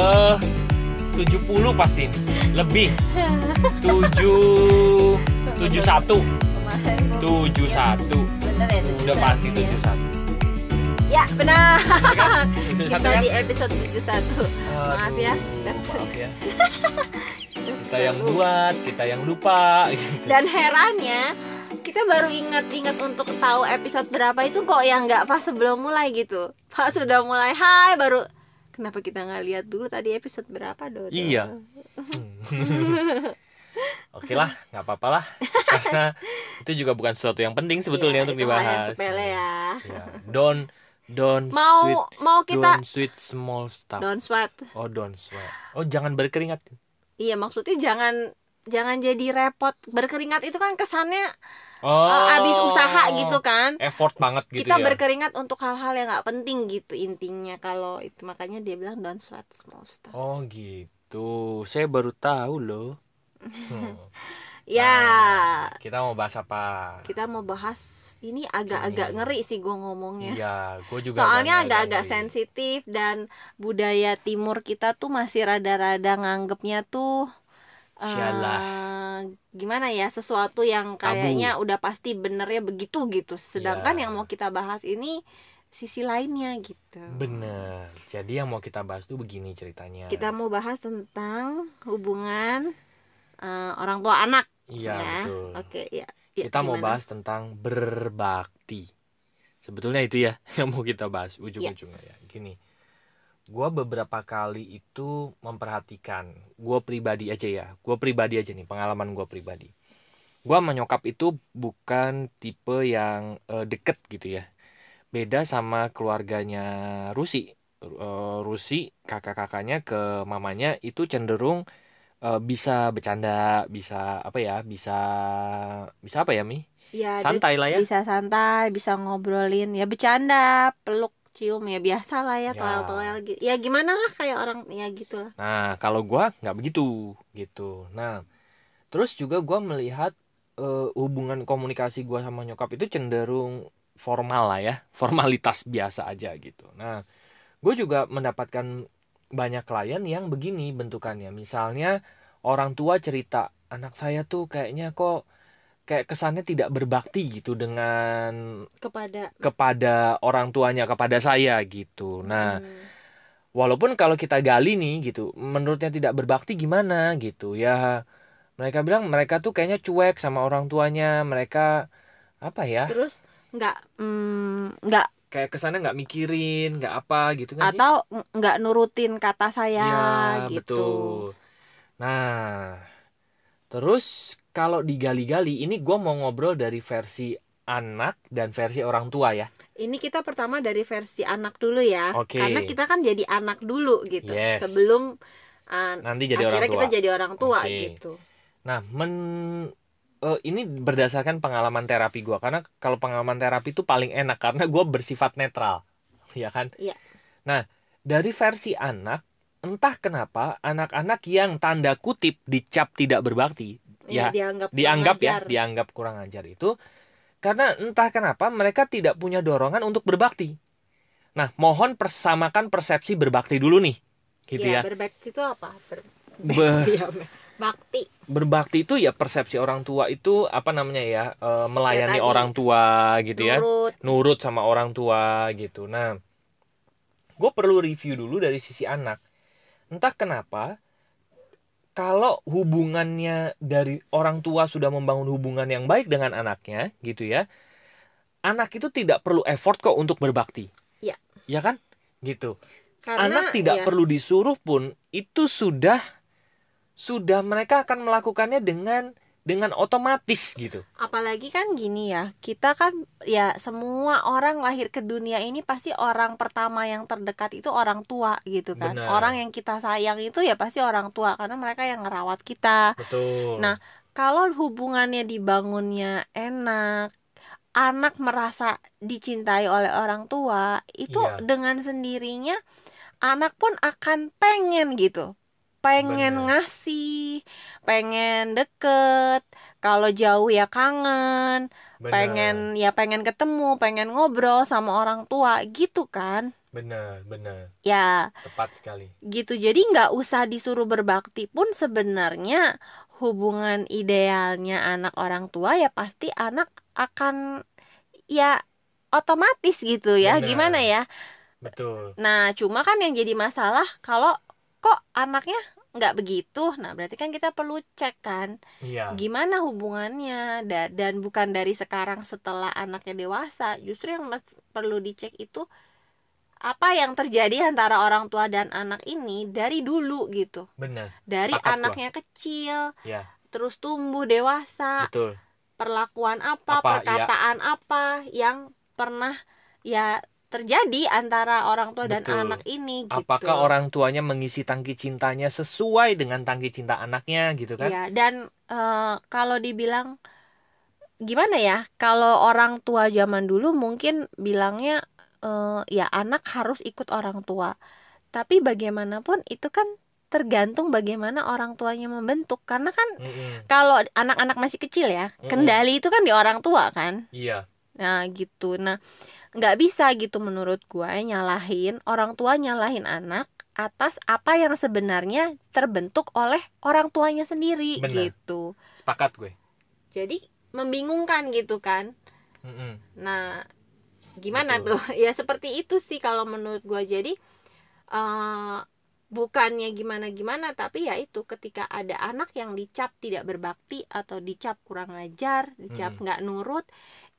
Eh 70 pasti lebih 7 71 Kemarin gua- 71 Bener ya? udah 71 pasti ya? 71 Ya benar. kan? 71 Kita kan? di episode 71 Maaf ya, kita maaf ya. Kita yang buat kita yang lupa gitu. Dan herannya kita baru ingat-ingat untuk tahu episode berapa itu kok yang nggak pas sebelum mulai gitu. Pas sudah mulai hai baru kenapa kita nggak lihat dulu tadi episode berapa Dodo? Iya. Oke lah, nggak apa-apa lah, karena itu juga bukan sesuatu yang penting sebetulnya Iya, untuk itu dibahas. sepele ya. Ya, Don't, don't Mau sweet, mau kita don't sweet small stuff. don't sweat. Oh, don't sweat. Oh, jangan berkeringat. Iya maksudnya jangan jangan jadi repot berkeringat itu kan kesannya Oh, eh, abis usaha gitu kan. Effort banget gitu kita ya. berkeringat untuk hal-hal yang nggak penting gitu intinya kalau itu makanya dia bilang don't sweat small stuff. Oh gitu, saya baru tahu loh. Hmm. Ya, Nah, kita mau bahas apa? kita mau bahas ini agak-agak ngeri sih gue ngomongnya. Iya, gue juga. Soalnya agak-agak sensitif dan budaya timur kita tuh masih rada-rada nganggepnya tuh eh, gimana ya sesuatu yang kayaknya udah pasti benernya begitu gitu. Sedangkan Iya. yang mau kita bahas ini sisi lainnya gitu. Bener. Jadi yang mau kita bahas tuh begini ceritanya. Kita mau bahas tentang hubungan eh, orang tua anak Iya ya. betul. Oke, ya. Ya, kita mau gimana? bahas tentang berbakti. Sebetulnya itu ya yang mau kita bahas ujung-ujungnya ya. Gini, gua beberapa kali itu memperhatikan, gua pribadi aja ya, gua pribadi aja nih pengalaman gua pribadi. Gua menyokap itu bukan tipe yang eh, deket gitu ya. Beda sama keluarganya Rusi. Eh, Rusi kakak-kakaknya ke mamanya itu cenderung eh, bisa bercanda, bisa apa ya, bisa bisa apa ya mi? Ya, Santai lah ya. bisa santai, bisa ngobrolin, ya bercanda, peluk, cium ya biasa lah ya, Ya. toel-toel gitu. Ya gimana lah kayak orang ya gitulah. Nah, kalau gua nggak begitu gitu. Nah, terus juga gua melihat eh, hubungan komunikasi gua sama nyokap itu cenderung formal lah ya, formalitas biasa aja gitu. Nah, gue juga mendapatkan banyak klien yang begini bentukannya. Misalnya orang tua cerita, anak saya tuh kayaknya kok kayak kesannya tidak berbakti gitu dengan kepada kepada orang tuanya, kepada saya gitu. Nah, Hmm, walaupun kalau kita gali nih gitu menurutnya tidak berbakti gimana gitu? Ya mereka bilang mereka tuh kayaknya cuek sama orang tuanya mereka apa ya? Terus nggak nggak kayak kesannya nggak mikirin nggak apa gitu kan atau ng- nggak nurutin kata saya ya gitu. betul. Nah terus kalau digali-gali ini gue mau ngobrol dari versi anak dan versi orang tua ya Ini kita pertama dari versi anak dulu ya, Oke. karena kita kan jadi anak dulu gitu, Yes. sebelum uh, nanti jadi orang akhirnya tua kita jadi orang tua Oke. gitu. Nah, men eh, ini berdasarkan pengalaman terapi gua karena kalau pengalaman terapi itu paling enak karena gua bersifat netral, ya kan? Iya. Nah, dari versi anak, entah kenapa anak-anak yang tanda kutip dicap tidak berbakti, Ya, ya dianggap dianggap ya, pengajar. dianggap kurang ajar itu karena entah kenapa mereka tidak punya dorongan untuk berbakti. Nah, mohon persamakan persepsi berbakti dulu nih, gitu Iya, ya. berbakti itu apa? Ber- Be- Iya, bakti. berbakti itu ya persepsi orang tua itu apa namanya ya eh, melayani Ya, tadi. orang tua gitu ya Nurut. nurut sama orang tua gitu nah gue perlu review dulu dari sisi anak entah kenapa kalau hubungannya dari orang tua sudah membangun hubungan yang baik dengan anaknya gitu ya anak itu tidak perlu effort kok untuk berbakti. Iya. ya kan? Gitu. Karena anak tidak ya, perlu disuruh pun itu sudah sudah mereka akan melakukannya dengan dengan otomatis gitu. apalagi kan gini ya, kita kan ya semua orang lahir ke dunia ini pasti orang pertama yang terdekat itu orang tua gitu kan. Benar. Orang yang kita sayang itu ya pasti orang tua karena mereka yang ngerawat kita. Betul. Nah, kalau hubungannya dibangunnya enak, anak merasa dicintai oleh orang tua, itu Iya. dengan sendirinya anak pun akan pengen gitu. Pengen Bener. ngasih, pengen deket, kalau jauh ya kangen, Benar. pengen ya pengen ketemu, pengen ngobrol sama orang tua gitu kan. bener bener ya tepat sekali gitu jadi nggak usah disuruh berbakti pun sebenarnya hubungan idealnya anak orang tua ya pasti anak akan ya otomatis gitu ya Benar. gimana ya betul nah cuma kan yang jadi masalah kalau kok anaknya nggak begitu? Nah berarti kan kita perlu cek kan iya. gimana hubungannya? Da- dan bukan dari sekarang setelah anaknya dewasa justru yang perlu dicek itu apa yang terjadi antara orang tua dan anak ini dari dulu gitu. Bener dari Sepakat gua. anaknya kecil ya terus tumbuh dewasa betul. perlakuan apa, Apa, iya. perkataan apa yang pernah ya terjadi antara orang tua dan Betul. anak ini gitu. apakah orang tuanya mengisi tangki cintanya sesuai dengan tangki cinta anaknya gitu kan Ya, dan eh, kalau dibilang gimana ya? Kalau orang tua zaman dulu mungkin bilangnya eh, ya anak harus ikut orang tua. Tapi bagaimanapun itu kan tergantung bagaimana orang tuanya membentuk. Karena kan Mm-mm. kalau anak-anak masih kecil ya, Mm-mm. kendali itu kan di orang tua kan. iya Nah, gitu. Nah, nggak bisa gitu menurut gue nyalahin orang tua nyalahin anak atas apa yang sebenarnya terbentuk oleh orang tuanya sendiri Benar. gitu. sepakat gue Jadi membingungkan gitu kan. Mm-mm. Nah, gimana Betul. tuh? Ya seperti itu sih kalau menurut gue. Jadi eh bukannya gimana-gimana, tapi ya itu ketika ada anak yang dicap tidak berbakti atau dicap kurang ajar, dicap Mm. nggak nurut,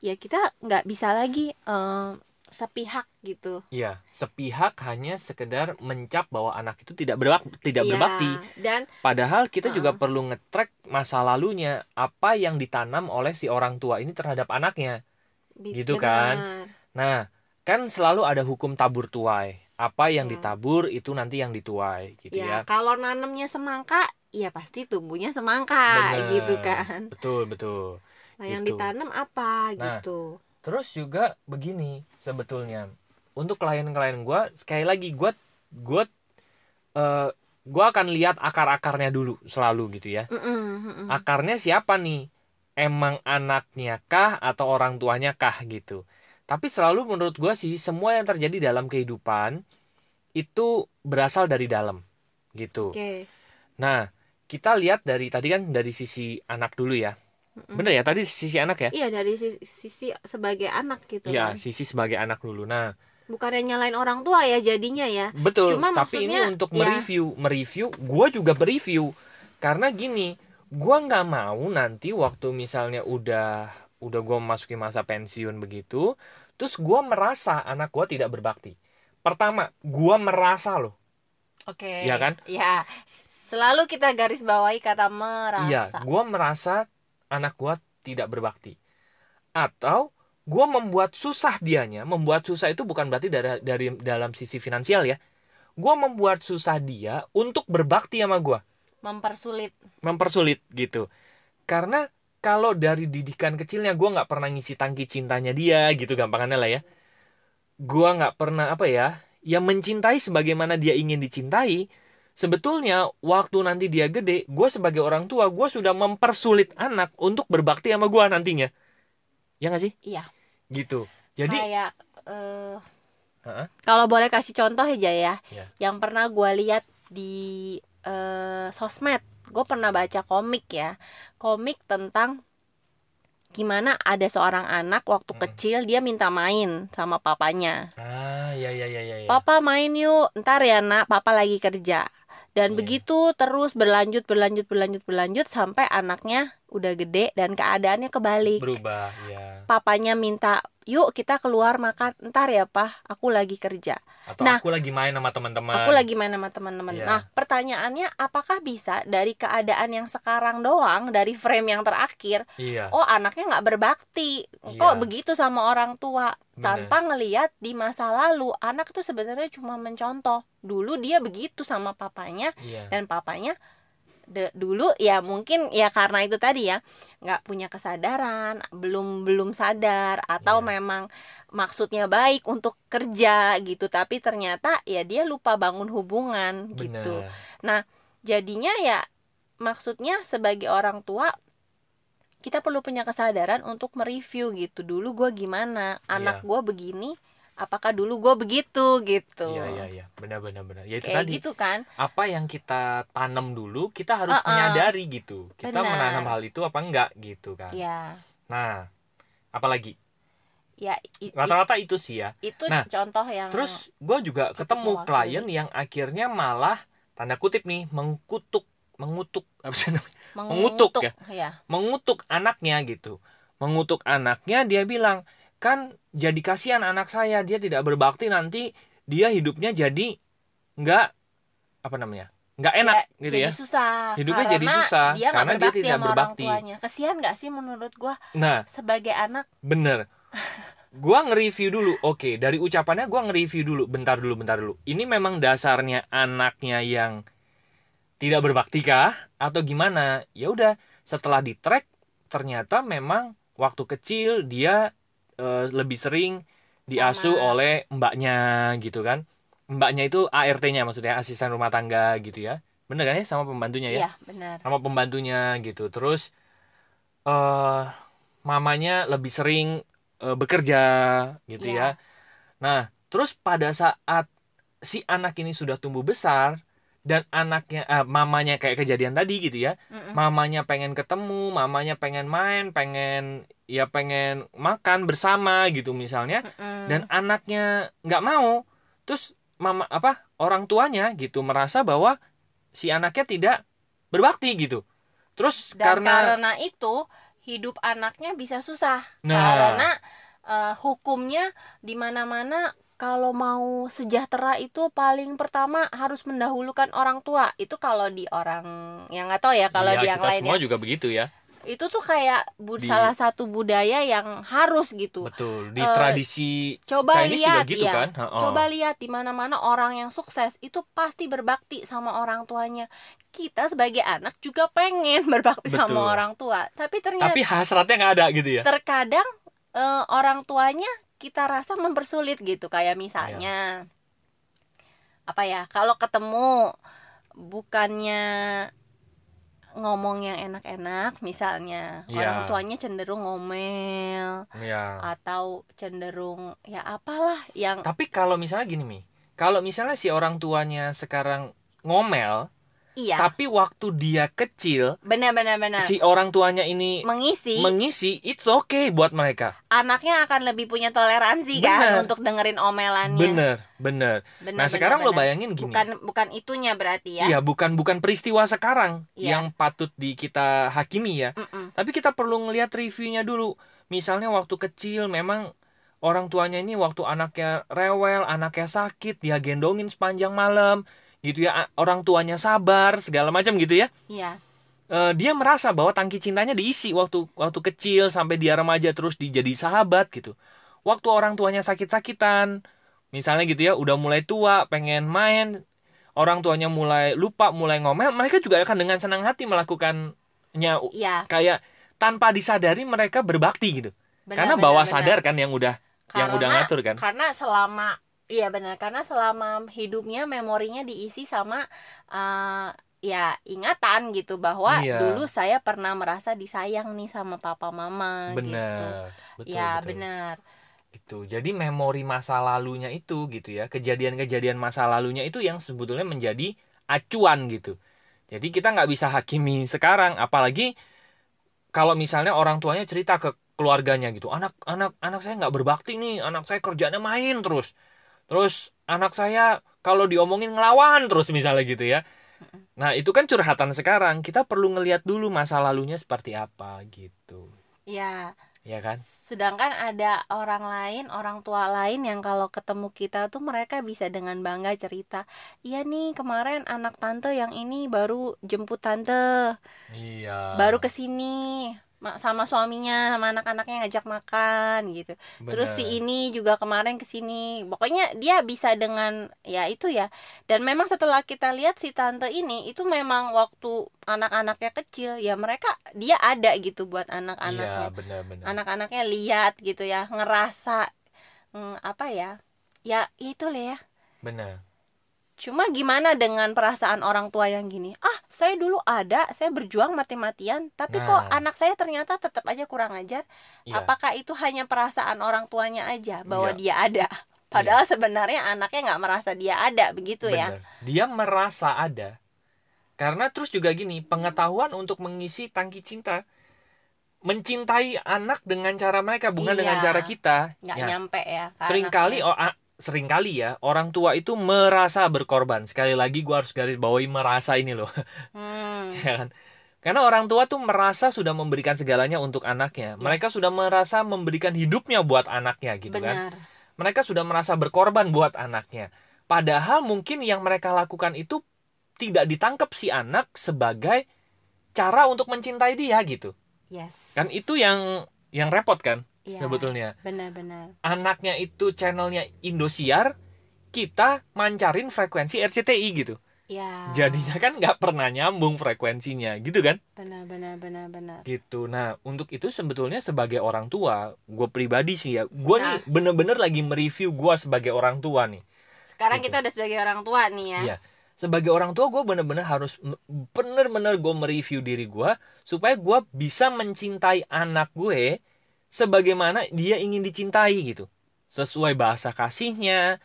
ya kita nggak bisa lagi eh, sepihak gitu. Iya, sepihak hanya sekedar mencap bahwa anak itu tidak berbak tidak Iya, berbakti. Dan Padahal kita juga Heeh. perlu nge-track masa lalunya, apa yang ditanam oleh si orang tua ini terhadap anaknya. Gitu kan? Nah, kan selalu ada hukum tabur tuai. Apa yang Ya. ditabur itu nanti yang dituai, gitu Ya, ya. kalau nanamnya semangka, ya pasti tumbuhnya semangka Bener. gitu kan. Betul, betul. Nah, yang Gitu. ditanam apa Nah, gitu. Terus juga begini sebetulnya untuk klien-klien gue sekali lagi gue gue eh gue akan lihat akar-akarnya dulu selalu gitu ya. Akarnya siapa nih? Emang anaknya kah atau orang tuanya kah gitu. Tapi selalu menurut gue sih semua yang terjadi dalam kehidupan itu berasal dari dalam gitu. Oke. Nah kita lihat dari tadi kan dari sisi anak dulu ya. Mm-mm. Bener ya tadi sisi anak ya? Iya dari sisi, sisi sebagai anak gitu Iya kan. sisi sebagai anak dulu. Nah Bukannya nyalain orang tua ya jadinya ya. Betul, Cuma tapi ini untuk ya. mereview, mereview, gue juga mereview karena gini, gue nggak mau nanti waktu misalnya udah udah gue masukin masa pensiun begitu, terus gue merasa anak gue tidak berbakti. Pertama, gue merasa loh, Oke. Iya kan? Ya. Selalu kita garis bawahi kata merasa. iya, gue merasa anak gue tidak berbakti, atau gue membuat susah dianya, membuat susah itu bukan berarti dari dari dalam sisi finansial ya, gue membuat susah dia untuk berbakti sama gue. Mempersulit. mempersulit gitu karena kalau dari didikan kecilnya gue nggak pernah ngisi tangki cintanya dia gitu gampangannya lah ya gue nggak pernah apa ya ya mencintai sebagaimana dia ingin dicintai sebetulnya waktu nanti dia gede gue sebagai orang tua gue sudah mempersulit anak untuk berbakti sama gue nantinya ya nggak sih Iya. gitu jadi Kayak eh Heeh. kalau boleh kasih contoh aja ya. Iya. Yang pernah gue lihat di eh, sosmed, gue pernah baca komik ya, komik tentang gimana ada seorang anak waktu Mm-mm. kecil dia minta main sama papanya. ah ya ya ya ya, ya. Papa main yuk, ntar ya nak, papa lagi kerja. Dan Iya. begitu terus berlanjut berlanjut berlanjut berlanjut sampai anaknya udah gede dan keadaannya kebalik. berubah ya Papanya minta, "Yuk kita keluar makan." Ntar ya, Pak, aku lagi kerja. atau Nah, aku lagi main sama teman-teman Aku lagi main sama teman-teman. Iya. Nah, pertanyaannya apakah bisa dari keadaan yang sekarang doang, dari frame yang terakhir, iya oh anaknya nggak berbakti, kok Iya. begitu sama orang tua, Bener. tanpa ngeliat di masa lalu anak tuh sebenarnya cuma mencontoh. Dulu dia begitu sama papanya iya dan papanya de- dulu ya mungkin ya karena itu tadi ya nggak punya kesadaran belum belum sadar atau Iya. memang maksudnya baik untuk kerja gitu tapi ternyata ya dia lupa bangun hubungan gitu benar jadinya ya maksudnya sebagai orang tua kita perlu punya kesadaran untuk mereview gitu dulu gue gimana anak Iya. gue begini apakah dulu gue begitu gitu Iya iya iya, benar benar benar. Ya itu kayak tadi gitu kan apa yang kita tanam dulu kita harus Uh-uh. menyadari gitu. Kita Benar. menanam hal itu apa enggak gitu kan. ya Nah, apalagi ya rata-rata itu sih ya. itu Nah, contoh yang Terus gue juga ketemu klien yang akhirnya malah tanda kutip nih mengkutuk mengutuk apa sih namanya? mengutuk ya. ya mengutuk anaknya gitu. Mengutuk anaknya dia bilang, "Kan jadi kasihan anak saya, dia tidak berbakti nanti dia hidupnya jadi enggak apa namanya? enggak enak Ja- gitu jadi ya." susah Hidupnya karena jadi susah, dia nggak karena dia tidak berbakti. kesian nggak sih menurut gua Nah, sebagai anak bener. Gua nge-review dulu. Oke, dari ucapannya gua nge-review dulu. Bentar dulu, bentar dulu. Ini memang dasarnya anaknya yang tidak berbakti kah atau gimana? Ya udah, setelah di track ternyata memang waktu kecil dia eh, lebih sering diasuh Sama. oleh mbaknya gitu kan. Mbaknya itu ART-nya maksudnya asisten rumah tangga gitu ya. Bener kan ya sama pembantunya ya? iya benar sama pembantunya gitu terus eh mamanya lebih sering eh, bekerja gitu Iya. ya nah terus pada saat si anak ini sudah tumbuh besar dan anaknya eh, mamanya kayak kejadian tadi gitu ya Mm-mm. mamanya pengen ketemu mamanya pengen main pengen ya pengen makan bersama gitu misalnya Mm-mm. dan anaknya nggak mau terus mama apa orang tuanya gitu merasa bahwa si anaknya tidak berbakti gitu terus dan karena, karena itu hidup anaknya bisa susah Nah. karena eh, hukumnya di mana-mana kalau mau sejahtera itu paling pertama harus mendahulukan orang tua. Itu kalau di orang yang nggak tahu ya kalau ya, di yang lain semua ya. juga begitu ya. Itu tuh kayak bud- Di- salah satu budaya yang harus gitu. Betul di Eh, tradisi coba Chinese lihat juga gitu ya. kan? Ha-ha. coba lihat di mana-mana orang yang sukses itu pasti berbakti sama orang tuanya. Kita sebagai anak juga pengen berbakti Betul. sama orang tua. Tapi ternyata tapi hasratnya nggak ada gitu ya? terkadang eh, orang tuanya kita rasa mempersulit gitu. Kayak misalnya apa ya kalau ketemu bukannya ngomong yang enak-enak misalnya Iya. orang tuanya cenderung ngomel ya atau cenderung ya apalah yang tapi kalau misalnya gini mi. Kalau misalnya si orang tuanya sekarang ngomel iya tapi waktu dia kecil benar-benar benar si orang tuanya ini mengisi mengisi it's okay buat mereka anaknya akan lebih punya toleransi kan Benar. untuk dengerin omelannya bener bener Benar, nah sekarang benar, lo bayangin gini bukan bukan itunya berarti ya Iya, bukan bukan peristiwa sekarang Iya. yang patut di kita hakimi ya. Mm-mm. Tapi kita perlu ngelihat reviewnya dulu. Misalnya waktu kecil memang orang tuanya ini waktu anaknya rewel, anaknya sakit, dia gendongin sepanjang malam, gitu ya. Orang tuanya sabar, segala macam gitu ya. Iya, Eh, dia merasa bahwa tangki cintanya diisi waktu waktu kecil sampai dia remaja terus dijadi sahabat gitu. Waktu orang tuanya sakit-sakitan, misalnya gitu ya, udah mulai tua, pengen main, orang tuanya mulai lupa, mulai ngomel, mereka juga akan dengan senang hati melakukannya iya. kayak tanpa disadari mereka berbakti gitu. benar, Karena benar, bawah benar. sadar kan yang udah yang Karena- udah ngatur kan. Karena selama iya benar, karena selama hidupnya memorinya diisi sama eh, ya ingatan gitu bahwa Iya. dulu saya pernah merasa disayang nih sama papa mama gitu. Benar. Betul, ya benar. Itu. Jadi memori masa lalunya itu gitu ya. Kejadian-kejadian masa lalunya itu yang sebetulnya menjadi acuan gitu. Jadi kita nggak bisa hakimi sekarang apalagi kalau misalnya orang tuanya cerita ke keluarganya gitu. Anak anak anak saya nggak berbakti nih, anak saya kerjanya main terus. Terus anak saya kalau diomongin ngelawan terus misalnya gitu ya. Nah, itu kan curhatan sekarang. Kita perlu ngelihat dulu masa lalunya seperti apa gitu. Ya, Ya kan? sedangkan ada orang lain, orang tua lain yang kalau ketemu kita tuh mereka bisa dengan bangga cerita, "Iya nih, kemarin anak tante yang ini baru jemput tante." Iya. baru ke sini sama suaminya sama anak-anaknya ngajak makan gitu terus si Bener. ini juga kemarin ke sini pokoknya dia bisa dengan ya itu ya dan memang setelah kita lihat si tante ini itu memang waktu anak-anaknya kecil ya mereka dia ada gitu buat Iya, anak-anaknya benar-benar. anak-anaknya lihat gitu ya ngerasa hmm, apa ya ya itu lah ya Benar. Cuma gimana dengan perasaan orang tua yang gini? Ah, saya dulu ada, saya berjuang mati-matian, tapi kok Nah. anak saya ternyata tetap aja kurang ajar. Iya. Apakah itu hanya perasaan orang tuanya aja bahwa Iya. dia ada? padahal sebenarnya anaknya nggak merasa dia ada begitu ya Bener. Dia merasa ada. Karena terus juga gini, pengetahuan untuk mengisi tangki cinta mencintai anak dengan cara mereka bukan Iya. dengan cara kita. nggak Ya, nyampe ya sering kali oh, sering kali ya orang tua itu merasa berkorban. Sekali lagi gua harus garis bawahi merasa ini loh. Hmm, ya kan? Karena orang tua tuh merasa sudah memberikan segalanya untuk anaknya. Mereka Yes. sudah merasa memberikan hidupnya buat anaknya gitu kan benar mereka sudah merasa berkorban buat anaknya. Padahal mungkin yang mereka lakukan itu tidak ditangkap si anak sebagai cara untuk mencintai dia gitu. yes Kan itu yang yang repot kan Iya, sebetulnya. benar-benar Anaknya itu channelnya Indosiar, kita mancarin frekuensi RCTI gitu. ya Jadinya kan nggak pernah nyambung frekuensinya gitu kan? benar-benar benar-benar gitu nah untuk itu sebetulnya sebagai orang tua gue pribadi sih ya gue Nah. nih bener-bener lagi mereview gue sebagai orang tua nih sekarang Gitu. kita udah sebagai orang tua nih ya Iya. sebagai orang tua gue bener-bener harus bener-bener gue mereview diri gue supaya gue bisa mencintai anak gue sebagaimana dia ingin dicintai gitu. Sesuai bahasa kasihnya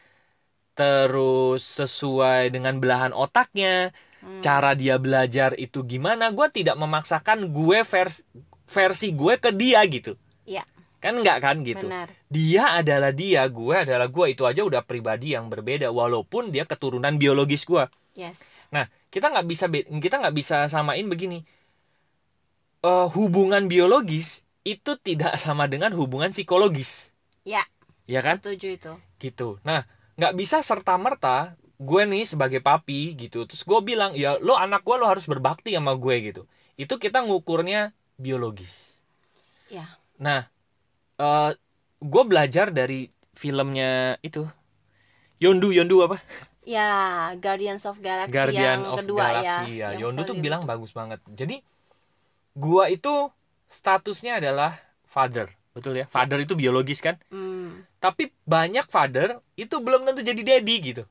terus sesuai dengan belahan otaknya Hmm, cara dia belajar itu gimana gue tidak memaksakan gue versi versi gue ke dia gitu. Iya. kan nggak kan gitu? Benar. Dia adalah dia gue adalah gue itu aja udah pribadi yang berbeda walaupun dia keturunan biologis gue yes. Nah kita nggak bisa kita nggak bisa samain begini. Eh, hubungan biologis itu tidak sama dengan hubungan psikologis. Ya. ya kan? Setuju itu. Gitu. Nah nggak bisa serta merta gue nih sebagai papi gitu terus gue bilang ya lo anak gue lo harus berbakti sama gue gitu. Itu kita ngukurnya biologis. Ya. Nah eh gue belajar dari filmnya itu. Yondu Yondu apa? Ya Guardians of Galaxy Guardian yang of kedua Galaxy ya, ya Yondu tuh bilang itu. bagus banget. Jadi gue itu statusnya adalah father betul ya father itu biologis kan Hmm, tapi banyak father itu belum tentu jadi daddy gitu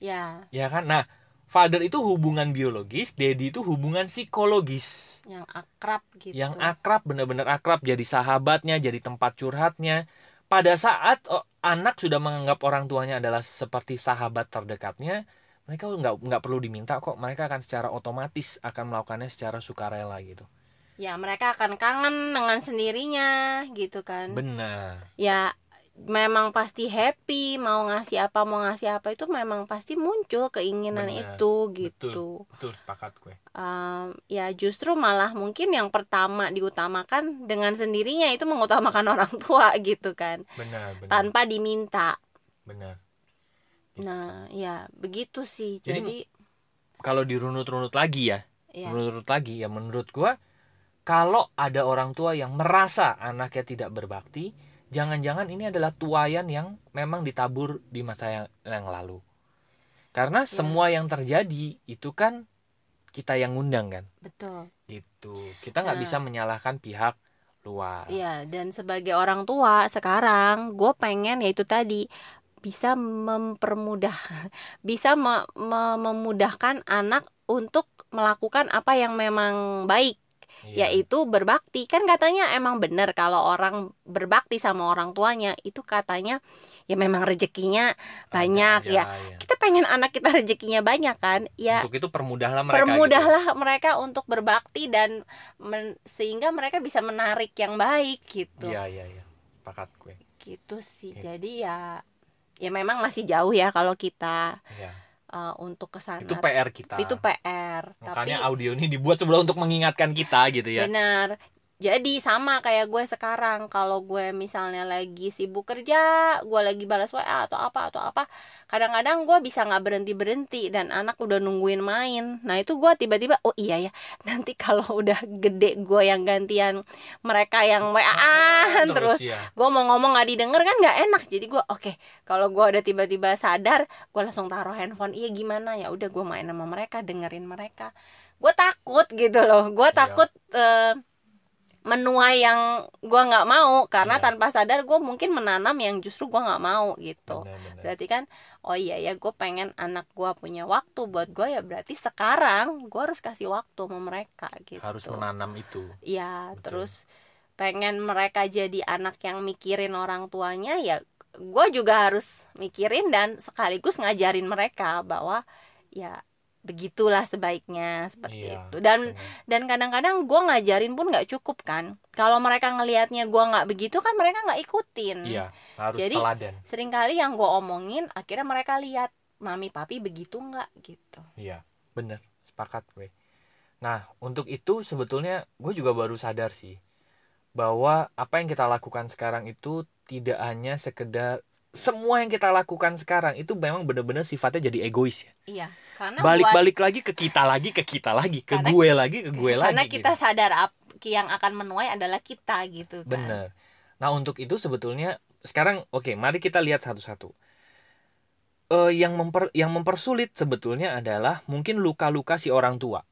ya Ya kan? Nah, father itu hubungan biologis, daddy itu hubungan psikologis. yang akrab gitu Yang akrab, benar-benar akrab, jadi sahabatnya, jadi tempat curhatnya. Pada saat oh, anak sudah menganggap orang tuanya adalah seperti sahabat terdekatnya, mereka nggak nggak perlu diminta kok. Mereka akan secara otomatis akan melakukannya secara sukarela gitu. Ya mereka akan kangen dengan sendirinya gitu kan Benar. ya memang pasti happy mau ngasih apa mau ngasih apa itu memang pasti muncul keinginan Benar, itu gitu Betul, sepakat gue. Em, ya justru malah mungkin yang pertama diutamakan dengan sendirinya itu mengutamakan orang tua gitu kan Benar, benar. tanpa diminta benar. nah ya begitu sih Jadi, jadi, Kalau dirunut-runut lagi ya, ya menurut lagi ya menurut gua kalau ada orang tua yang merasa anaknya tidak berbakti jangan-jangan ini adalah tuayan yang memang ditabur di masa yang, yang lalu. Karena semua yang terjadi itu kan kita yang ngundang kan? Betul. Itu kita nggak Nah. bisa menyalahkan pihak luar. Iya, dan sebagai orang tua sekarang gue pengen yaitu tadi bisa mempermudah, bisa me- me- memudahkan anak untuk melakukan apa yang memang baik, Iya. yaitu berbakti. Kan katanya emang benar kalau orang berbakti sama orang tuanya itu katanya ya memang rezekinya banyak ya. aja, ya. Kita pengen anak kita rezekinya banyak kan? Ya untuk itu permudahlah mereka gitu. permudahlah mereka untuk berbakti dan men- sehingga mereka bisa menarik yang baik gitu iya iya iya pakat gue gitu sih Gitu. jadi ya ya memang masih jauh ya kalau kita Iya. Uh, untuk ke sana itu PR kita. Itu PR tapi makanya audio ini dibuat sebelum untuk mengingatkan kita gitu ya. Benar jadi sama kayak gue sekarang. Kalau gue misalnya lagi sibuk kerja gue lagi balas WA atau apa atau apa kadang-kadang gue bisa nggak berhenti berhenti dan anak udah nungguin main. Nah itu gue tiba-tiba oh iya ya nanti kalau udah gede gue yang gantian mereka yang WA-an terus ya. gue mau ngomong nggak didengar kan nggak enak. Jadi gue oke kalau gue udah tiba-tiba sadar gue langsung taruh handphone. Iya gimana? Ya udah gue main sama mereka dengerin mereka. Gue takut gitu loh. Gue Iya. takut eh, menuai yang gue nggak mau karena Iya. tanpa sadar gue mungkin menanam yang justru gue nggak mau gitu Benar-benar. berarti kan oh iya ya gue pengen anak gue punya waktu buat gue ya berarti sekarang gue harus kasih waktu sama mereka gitu harus menanam itu Iya, Betul. terus pengen mereka jadi anak yang mikirin orang tuanya ya gue juga harus mikirin dan sekaligus ngajarin mereka bahwa ya begitulah sebaiknya seperti Iya, itu. Dan benar. dan kadang-kadang gue ngajarin pun nggak cukup kan. Kalau mereka ngelihatnya gue nggak begitu kan mereka nggak ikutin. Iya harus Jadi, teladan. sering kali yang gue omongin akhirnya mereka lihat mami papi begitu nggak? Gitu. Iya, bener, sepakat gue. Nah, untuk itu sebetulnya gue juga baru sadar sih bahwa apa yang kita lakukan sekarang itu tidak hanya sekedar semua yang kita lakukan sekarang itu memang benar-benar sifatnya jadi egois ya. iya karena buat- Balik-balik lagi ke kita lagi, ke kita lagi, ke Karena- gue lagi, ke gue lagi. karena kita gitu. sadar ap- yang akan menuai adalah kita gitu kan Bener. Nah, untuk itu sebetulnya sekarang oke, mari kita lihat satu-satu. Eh yang memper yang mempersulit sebetulnya adalah mungkin luka-luka si orang tua.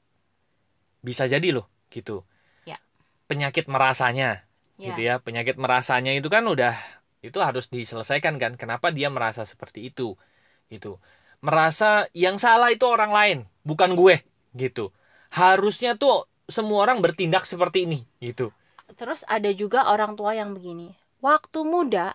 Bisa jadi loh, gitu. Ya. Penyakit merasanya, Ya. gitu ya. Penyakit merasanya itu kan udah itu harus diselesaikan kan. Kenapa dia merasa seperti itu? Gitu. Merasa yang salah itu orang lain, bukan gue, gitu. Harusnya tuh semua orang bertindak seperti ini, gitu. Terus ada juga orang tua yang begini. Waktu muda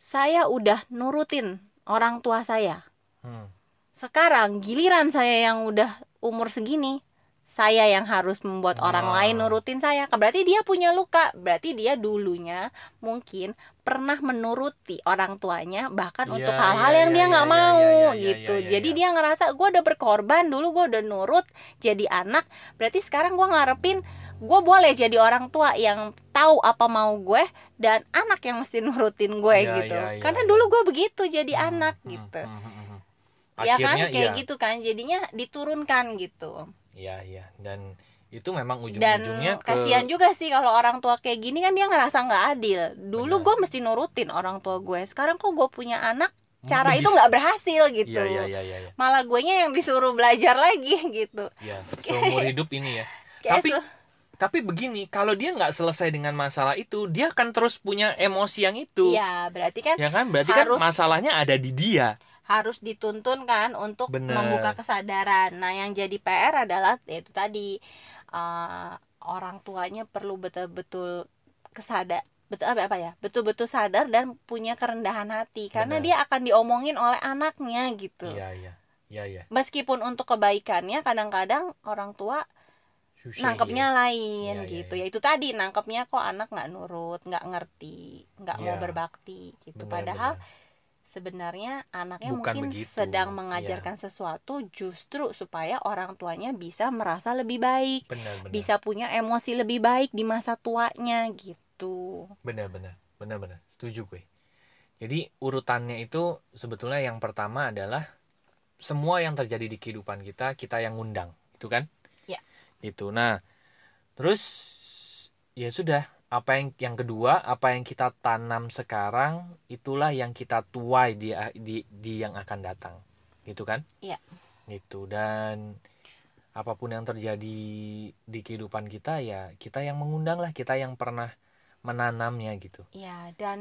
saya udah nurutin orang tua saya. Hmm. Sekarang giliran saya yang udah umur segini, saya yang harus membuat orang Nah. lain nurutin saya. Berarti dia punya luka. Berarti dia dulunya mungkin pernah menuruti orang tuanya bahkan Iya, untuk hal-hal yang iya, dia nggak iya, mau iya, iya, gitu. iya, iya, Jadi iya. dia ngerasa gue udah berkorban dulu gue udah nurut jadi anak. Berarti sekarang gue ngarepin gue boleh jadi orang tua yang tahu apa mau gue dan anak yang mesti nurutin gue Iya, gitu. iya, iya, Karena dulu gue begitu jadi Hmm, anak hmm, gitu. hmm, hmm, hmm. Ya kan Akhirnya kayak iya. gitu kan jadinya diturunkan gitu Iya, iya. Dan itu memang dan ujung-ujungnya ke kasihan juga sih kalau orang tua kayak gini kan dia ngerasa nggak adil dulu gue mesti nurutin orang tua gue sekarang kok gue punya anak cara itu nggak berhasil gitu Iya, iya, iya, iya, iya. malah gue yang disuruh belajar lagi gitu Iya, seumur hidup ini ya. Kayak Tapi- Tapi begini, kalau dia nggak selesai dengan masalah itu, dia akan terus punya emosi yang itu. iya berarti kan Ya kan? Berarti Harus- kan masalahnya ada di dia. Harus dituntun kan untuk Bener. membuka kesadaran. Nah, yang jadi PR adalah ya itu tadi eh, orang tuanya perlu betul-betul kesadar betul apa apa ya betul-betul sadar dan punya kerendahan hati karena Bener. dia akan diomongin oleh anaknya gitu Iya, iya. Iya, iya. meskipun untuk kebaikannya kadang-kadang orang tua Susah, nangkepnya iya. lain Iya, iya, gitu iya. ya itu tadi nangkepnya kok anak nggak nurut nggak ngerti nggak mau Iya. berbakti gitu Benar, padahal benar. Sebenarnya anaknya Bukan mungkin begitu, sedang iya. mengajarkan sesuatu justru supaya orang tuanya bisa merasa lebih baik, benar, benar. bisa punya emosi lebih baik di masa tuanya gitu. Benar, benar. Benar, benar. Setuju gue. Jadi urutannya itu sebetulnya yang pertama adalah semua yang terjadi di kehidupan kita, kita yang ngundang. Itu kan? Ya. Itu. Nah, terus ya sudah apa yang yang kedua apa yang kita tanam sekarang itulah yang kita tuai di di, di yang akan datang. Gitu kan? Iya. gitu. Dan apa pun yang terjadi di kehidupan kita ya kita yang mengundang lah kita yang pernah menanamnya gitu. Ya dan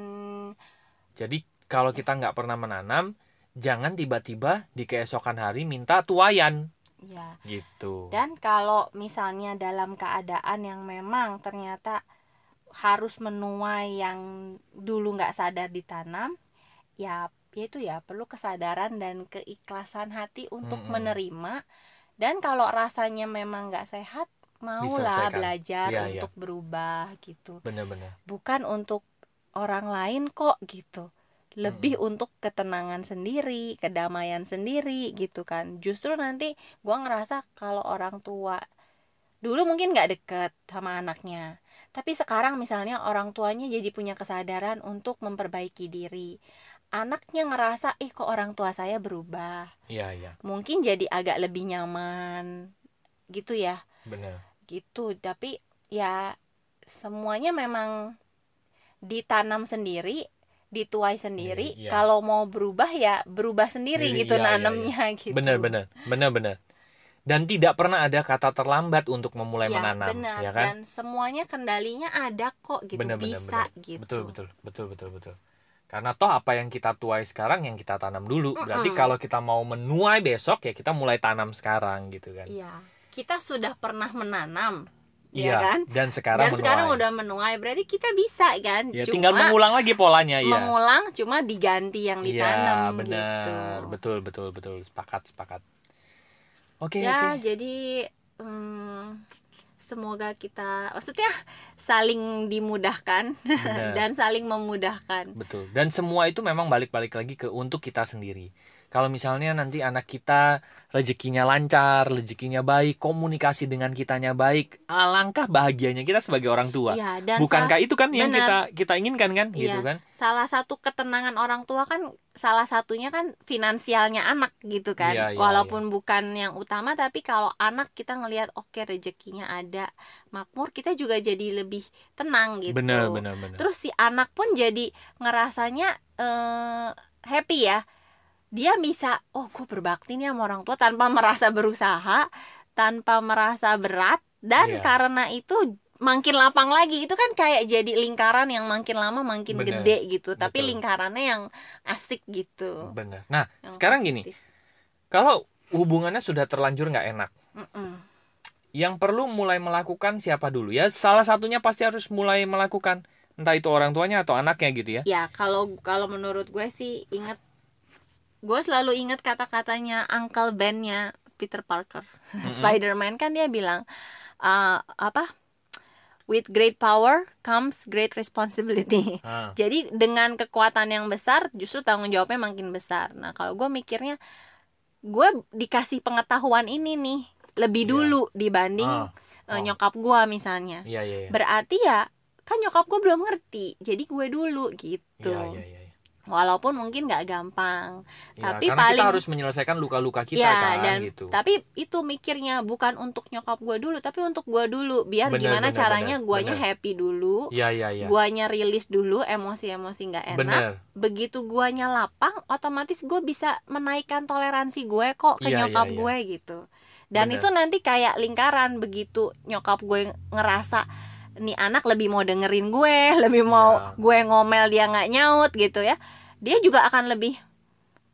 jadi kalau kita nggak pernah menanam jangan tiba-tiba di keesokan hari minta tuayan ya gitu. Dan kalau misalnya dalam keadaan yang memang ternyata harus menuai yang dulu nggak sadar ditanam, ya ya itu ya perlu kesadaran dan keikhlasan hati untuk Mm-mm. menerima. Dan kalau rasanya memang nggak sehat, maulah belajar iya. untuk berubah gitu. bener-bener Bukan untuk orang lain kok gitu. Lebih untuk ketenangan sendiri, kedamaian sendiri gitu kan. Justru nanti gua ngerasa kalau orang tua dulu mungkin nggak deket sama anaknya tapi sekarang misalnya orang tuanya jadi punya kesadaran untuk memperbaiki diri. Anaknya ngerasa eh kok orang tua saya berubah? Iya iya. Mungkin jadi agak lebih nyaman gitu ya. Bener. Gitu. Tapi ya semuanya memang ditanam sendiri dituai sendiri. Iya, iya. kalau mau berubah ya berubah sendiri Sendiri, gitu iya, iya, nanamnya gitu. Bener bener. Bener bener dan tidak pernah ada kata terlambat untuk memulai ya, menanam benar ya kan dan semuanya kendalinya ada kok gitu Bener, bener, bisa bener. gitu betul betul betul betul betul karena toh apa yang kita tuai sekarang yang kita tanam dulu berarti Mm-mm. kalau kita mau menuai besok ya kita mulai tanam sekarang gitu kan Iya, kita sudah pernah menanam ya Iya, kan dan sekarang dan sekarang menuai. udah menuai berarti kita bisa kan ya Cuma tinggal mengulang lagi polanya ya mengulang cuma diganti yang Iya, ditanam benar. gitu Betul, betul, betul. Sepakat, sepakat. Oke, ya oke. jadi hmm, semoga kita maksudnya saling dimudahkan Benar. dan saling memudahkan Betul. Dan semua itu memang balik-balik lagi ke untuk kita sendiri. Kalau misalnya nanti anak kita rezekinya lancar, rezekinya baik, komunikasi dengan kitanya baik, alangkah bahagianya kita sebagai orang tua. ya dan Bukankah itu kan yang Benar. kita kita inginkan kan, Iya. gitu kan? salah satu ketenangan orang tua kan salah satunya kan finansialnya anak gitu kan Iya, iya, walaupun bukan yang utama tapi kalau anak kita ngelihat oke rezekinya ada makmur kita juga jadi lebih tenang gitu Benar, benar, benar. terus si anak pun jadi ngerasanya eh, happy ya dia bisa oh gue berbakti nih sama orang tua tanpa merasa berusaha tanpa merasa berat dan Iya. karena itu makin lapang lagi itu kan kayak jadi lingkaran yang makin lama makin Bener, gede gitu tapi betul. lingkarannya yang asik gitu Benar. Nah, yang sekarang gini. positif. kalau hubungannya sudah terlanjur nggak enak, Mm-mm. yang perlu mulai melakukan siapa dulu ya? Salah satunya pasti harus mulai melakukan entah itu orang tuanya atau anaknya gitu ya. ya kalau kalau menurut gue sih inget gue selalu inget kata-katanya Uncle Ben-nya Peter Parker. Spider-Man kan dia bilang uh, apa? With great power comes great responsibility. Ah, jadi dengan kekuatan yang besar justru tanggung jawabnya makin besar. Nah kalau gue mikirnya gue dikasih pengetahuan ini nih lebih Iya. dulu dibanding Ah, uh, oh. nyokap gue misalnya. Iya, iya, iya. berarti ya kan nyokap gue belum ngerti. Jadi gue dulu gitu. Iya, iya, iya. Walaupun mungkin nggak gampang Ya, Tapi karena paling- kita harus menyelesaikan luka-luka kita ya kan dan gitu. tapi itu mikirnya bukan untuk nyokap gue dulu tapi untuk gue dulu biar Bener, gimana bener, caranya bener, guanya bener. happy dulu Iya, iya, iya. guanya rilis dulu emosi-emosi nggak enak Bener. begitu guanya lapang otomatis gue bisa menaikkan toleransi gue kok ke Iya, nyokap iya, iya. gue gitu dan Bener. itu nanti kayak lingkaran begitu nyokap gue ngerasa nih anak lebih mau dengerin gue lebih mau Iya. gue ngomel dia nggak nyaut gitu ya dia juga akan lebih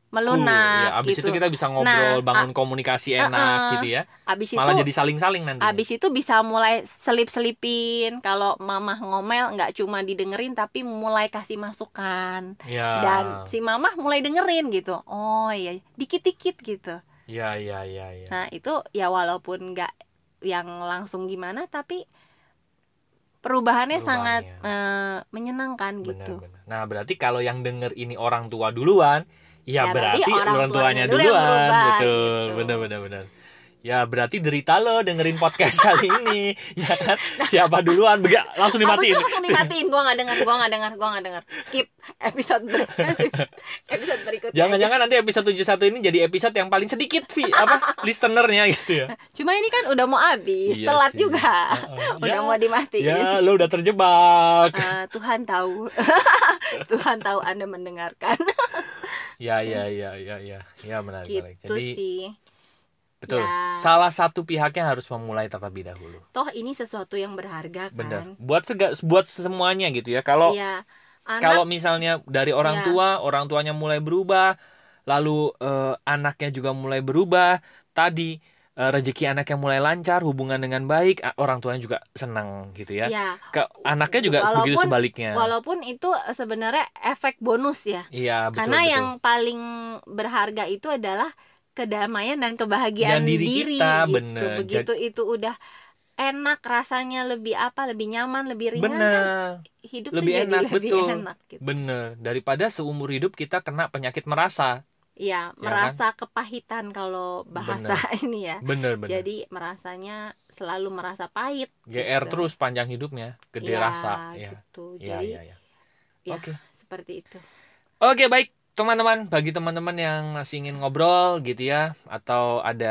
melunak ya, abis gitu itu kita bisa ngobrol, Nah, bangun komunikasi enak uh-uh. gitu ya. abis itu Malah jadi saling-saling nanti. abis itu bisa mulai selip-selipin kalau mamah ngomel nggak cuma didengerin tapi mulai kasih masukan ya. dan si mamah mulai dengerin gitu oh iya dikit-dikit gitu Ya, ya, ya, ya. nah itu ya walaupun nggak yang langsung gimana tapi perubahannya sangat eh, menyenangkan Benar, gitu benar. Nah, berarti kalau yang denger ini orang tua duluan, ya, Ya, berarti berarti, orang orang, tuanya tuanya dulu yang duluan. berubah, Betul, gitu. benar, benar, benar. Ya, berarti derita lo dengerin podcast kali ini, ya kan? Siapa duluan? Bega, langsung dimatiin. Langsung dimatiin gua nggak dengar gua nggak dengar gua nggak dengar skip episode ber- episode berikutnya. Jangan-jangan nanti episode 71 ini jadi episode yang paling sedikit Vi, apa listenernya gitu ya. cuma ini kan udah mau habis Iya telat sih. juga Heeh. udah Ya, mau dimatiin Ya, lo udah terjebak. Eh, Tuhan tahu Tuhan tahu Anda mendengarkan Ya, ya, ya, ya, ya. Ya, menarik, menarik. gitu Jadi, sih betul. Ya. Salah satu pihaknya harus memulai terlebih dahulu. toh ini sesuatu yang berharga kan Bener. Buat sega, buat semuanya gitu ya. Kalau Iya anak kalau misalnya dari orang Iya. tua, orang tuanya mulai berubah, lalu eh, anaknya juga mulai berubah, tadi eh, rezeki anaknya mulai lancar, hubungan dengan baik, orang tuanya juga senang gitu ya. ya Ke anaknya juga Walaupun- begitu sebaliknya. walaupun itu eh, sebenarnya efek bonus ya Iya, betul karena betul. yang paling berharga itu adalah kedamaian dan kebahagiaan Dan diri kita, gitu bener. begitu itu udah enak rasanya lebih apa lebih nyaman lebih ringan kan Bener, hidup Lebih tuh enak, jadi lebih betul. enak gitu bener. Daripada seumur hidup kita kena penyakit merasa. ya merasa kepahitan kalau bahasa ini ya Bener, bener. jadi merasanya selalu merasa pahit GR gitu. terus panjang hidupnya, gede Ya, rasa. Ya, gitu ya, jadi ya, ya. ya, Oke. seperti itu Oke baik teman-teman bagi teman-teman yang masih ingin ngobrol gitu ya atau ada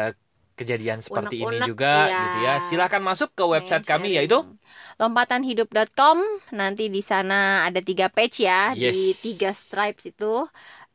kejadian seperti ini Unek-unek, juga iya. gitu ya silahkan masuk ke website Pengen kami sharing. yaitu lompatanhidup.com nanti di sana ada tiga page ya di Yes. tiga stripes itu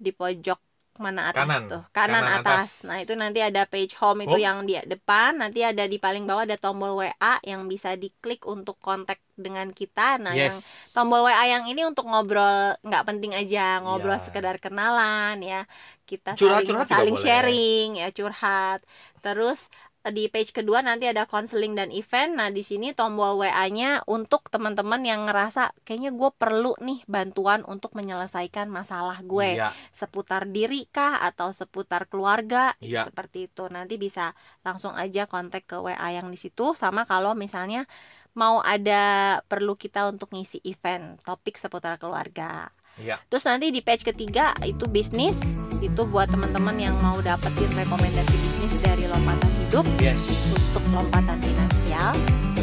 di pojok mana atas Kanan. tuh kanan, Kanan atas. atas. nah itu nanti ada page home itu yang di depan nanti ada di paling bawah ada tombol WA yang bisa diklik untuk kontak dengan kita nah yang yes tombol WA yang ini untuk ngobrol nggak penting aja ngobrol Iya. sekedar kenalan ya kita juga saling saling boleh. sharing ya curhat terus di page kedua nanti ada konseling dan event. Nah, di sini tombol WA-nya untuk teman-teman yang ngerasa kayaknya gue perlu nih bantuan untuk menyelesaikan masalah gue Iya. seputar diri kah atau seputar keluarga Iya. seperti itu. Nanti bisa langsung aja kontak ke WA yang di situ sama kalau misalnya mau ada perlu kita untuk ngisi event topik seputar keluarga. Iya. Terus nanti di page ketiga itu bisnis itu buat teman-teman yang mau dapetin rekomendasi bisnis dari lompatan hidup Yes. untuk lompatan finansial.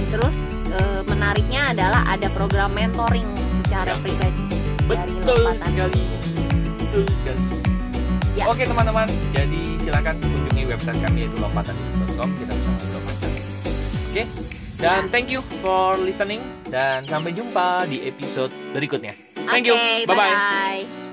Terus eh, menariknya adalah ada program mentoring secara Ya. pribadi dari Betul lompatan sekali. Betul sekali. Ya. Oke teman-teman, jadi silakan kunjungi website kami yaitu lompatanhidup.com. Kita bisa macam. Oke. Dan Ya. thank you for listening dan sampai jumpa di episode berikutnya. Thank Oke, you. Bye bye. bye-bye.